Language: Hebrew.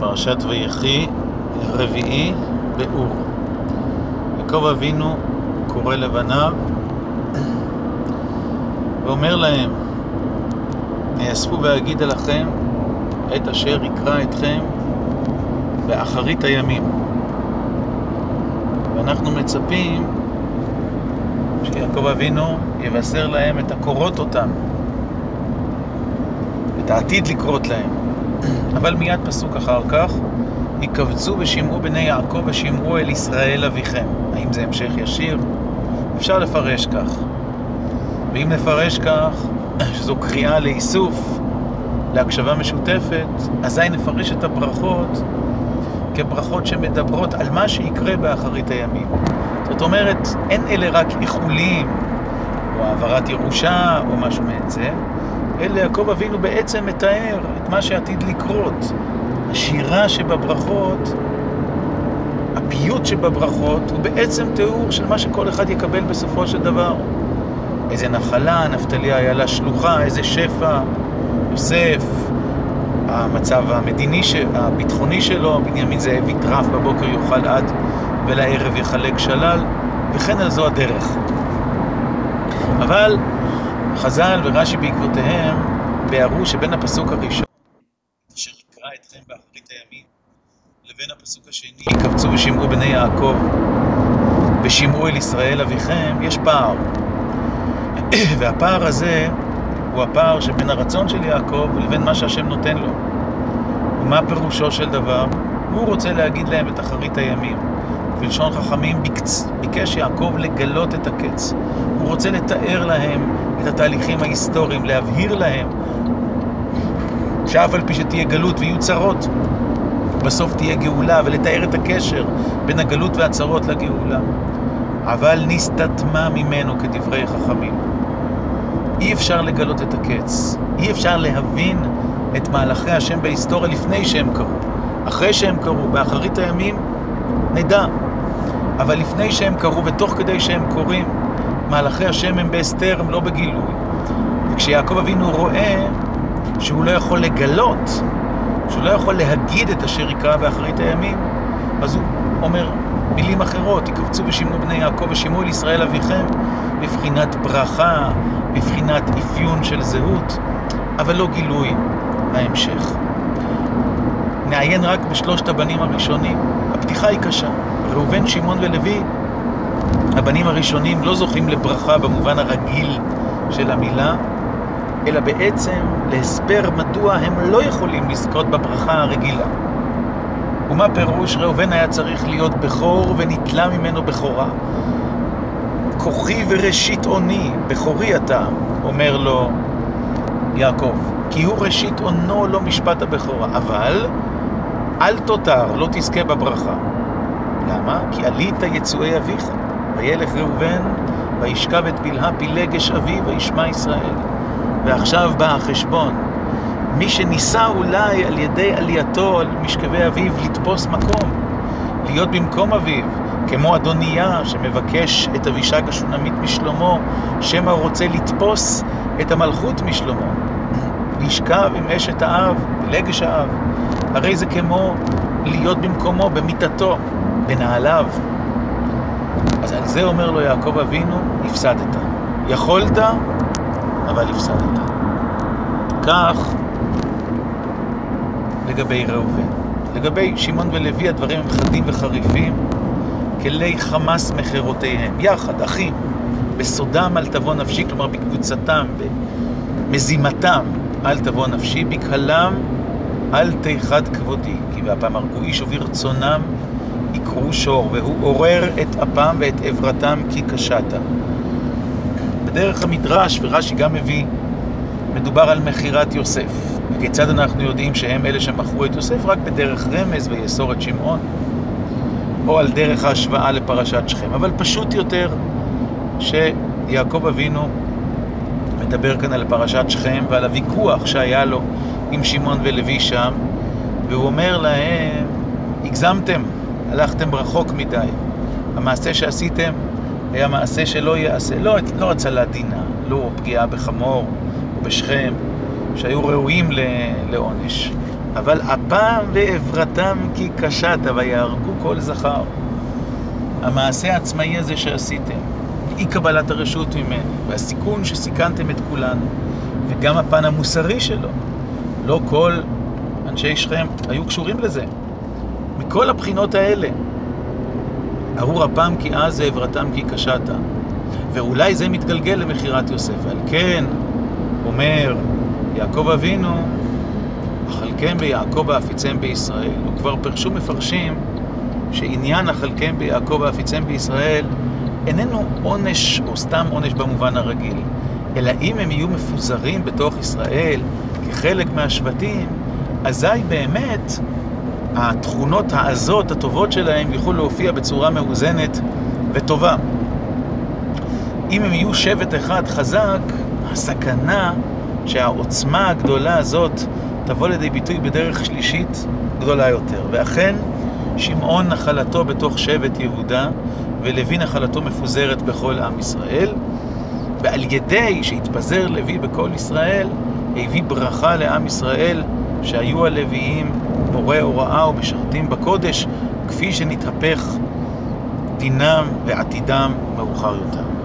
פרשת ויחי, רביעי, באור. יעקב אבינו קורא לבניו ואומר להם, אאספו ואגידה לכם את אשר יקרא אתכם באחרית הימים. ואנחנו מצפים שיעקב אבינו יבשר להם את הקורות אותם, את העתיד לקרות להם. אבל מיד פסוק אחר כך, יקבצו ושמעו בני יעקב ושמעו אל ישראל אביכם. האם זה המשך ישיר? אפשר לפרש כך. ואם נפרש כך, שזו קריאה לאיסוף, להקשבה משותפת, אזי נפרש את הברכות כברכות שמדברות על מה שיקרה באחרית הימים. זאת אומרת, אין אלה רק איחולים, או העברת ירושה, או משהו מעין זה, אלא יעקב אבינו בעצם מתאר את מה שעתיד לקרות. השירה שבברכות, הפיוט שבברכות, הוא בעצם תיאור של מה שכל אחד יקבל בסופו של דבר. איזה נחלה, נפתלי היה לה שלוחה, איזה שפע, יוסף, המצב המדיני, הביטחוני שלו, בנימין זאב יטרף בבוקר יאכל עד ולערב יחלק שלל, וכן על זו הדרך. אבל חז"ל ורש"י בעקבותיהם ביארו שבין הפסוק הראשון, אשר יקרא אתכם באחרית הימים, לבין הפסוק השני, יקבצו ושמעו בני יעקב ושמעו אל ישראל אביכם, יש פער. והפער הזה הוא הפער שבין הרצון של יעקב לבין מה שהשם נותן לו. ומה פירושו של דבר? הוא רוצה להגיד להם את אחרית הימים. בלשון חכמים ביקץ, ביקש יעקב לגלות את הקץ. הוא רוצה לתאר להם את התהליכים ההיסטוריים, להבהיר להם שאף על פי שתהיה גלות ויהיו צרות, בסוף תהיה גאולה, ולתאר את הקשר בין הגלות והצרות לגאולה. אבל נסתתמה ממנו כדברי חכמים. אי אפשר לגלות את הקץ, אי אפשר להבין את מהלכי השם בהיסטוריה לפני שהם קרו. אחרי שהם קרו, באחרית הימים, נדע. אבל לפני שהם קרו ותוך כדי שהם קורים, מהלכי השם הם בהסתר, הם לא בגילוי. וכשיעקב אבינו רואה שהוא לא יכול לגלות, שהוא לא יכול להגיד את אשר יקרא באחרית הימים, אז הוא אומר מילים אחרות, יקבצו ושמעו בני יעקב ושמעו אל ישראל אביכם, בבחינת ברכה, בבחינת אפיון של זהות, אבל לא גילוי ההמשך. נעיין רק בשלושת הבנים הראשונים. הפתיחה היא קשה. ראובן, שמעון ולוי, הבנים הראשונים לא זוכים לברכה במובן הרגיל של המילה, אלא בעצם להסבר מדוע הם לא יכולים לזכות בברכה הרגילה. ומה פירוש? ראובן היה צריך להיות בכור ונתלה ממנו בכורה. כוחי וראשית אוני, בכורי אתה, אומר לו יעקב, כי הוא ראשית אונו לא משפט הבכורה, אבל אל תותר, לא תזכה בברכה. למה? כי עלית יצואי אביך, וילך ראובן, וישכב את בלהה פילגש אביו, וישמע ישראל. ועכשיו בא החשבון. מי שניסה אולי על ידי עלייתו על משכבי אביו לתפוס מקום, להיות במקום אביו, כמו אדוניה שמבקש את אבישג השונמית משלמה, שמא רוצה לתפוס את המלכות משלמה. לשכב עם אשת האב, בלגש האב, הרי זה כמו להיות במקומו, במיטתו, בנעליו. אז על זה אומר לו יעקב אבינו, הפסדת. יכולת, אבל הפסדת. כך לגבי ראובן. לגבי שמעון ולוי הדברים הם חדים וחריפים, כלי חמאס מחירותיהם, יחד, אחים, בסודם אל תבוא נפשי, כלומר בקבוצתם, במזימתם אל תבוא נפשי, בקהלם אל תיחד כבודי, כי והפעם הרגו איש וברצונם יקרו שור, והוא עורר את אפם ואת עברתם כי קשתה. בדרך המדרש, ורש"י גם מביא, מדובר על מכירת יוסף. וכיצד אנחנו יודעים שהם אלה שמכרו את יוסף? רק בדרך רמז ויסור את שמעון, או על דרך ההשוואה לפרשת שכם. אבל פשוט יותר שיעקב אבינו מדבר כאן על פרשת שכם ועל הוויכוח שהיה לו עם שמעון ולוי שם, והוא אומר להם, הגזמתם, הלכתם רחוק מדי. המעשה שעשיתם היה מעשה שלא יעשה, לא, לא הצלה דינה, לא פגיעה בחמור או בשכם, שהיו ראויים לעונש. אבל הפעם ועברתם כי קשת, ויהרגו כל זכר. המעשה העצמאי הזה שעשיתם, אי קבלת הרשות ממני, והסיכון שסיכנתם את כולנו, וגם הפן המוסרי שלו, לא כל אנשי שכם היו קשורים לזה. מכל הבחינות האלה, ארור הפעם כי אז ועברתם כי קשת. ואולי זה מתגלגל למכירת יוסף. ועל כן, אומר יעקב אבינו, אכלכם ביעקב ואפיצם בישראל. וכבר פרשו מפרשים שעניין אכלכם ביעקב ואפיצם בישראל איננו עונש או סתם עונש במובן הרגיל, אלא אם הם יהיו מפוזרים בתוך ישראל כחלק מהשבטים, אזי באמת התכונות העזות, הטובות שלהם, יוכלו להופיע בצורה מאוזנת וטובה. אם הם יהיו שבט אחד חזק, הסכנה שהעוצמה הגדולה הזאת תבוא לידי ביטוי בדרך שלישית גדולה יותר. ואכן, שמעון נחלתו בתוך שבט יהודה, ולוי נחלתו מפוזרת בכל עם ישראל, ועל ידי שהתפזר לוי בכל ישראל, הביא ברכה לעם ישראל, שהיו הלוויים מורה הוראה ומשרתים בקודש, כפי שנתהפך דינם ועתידם מאוחר יותר.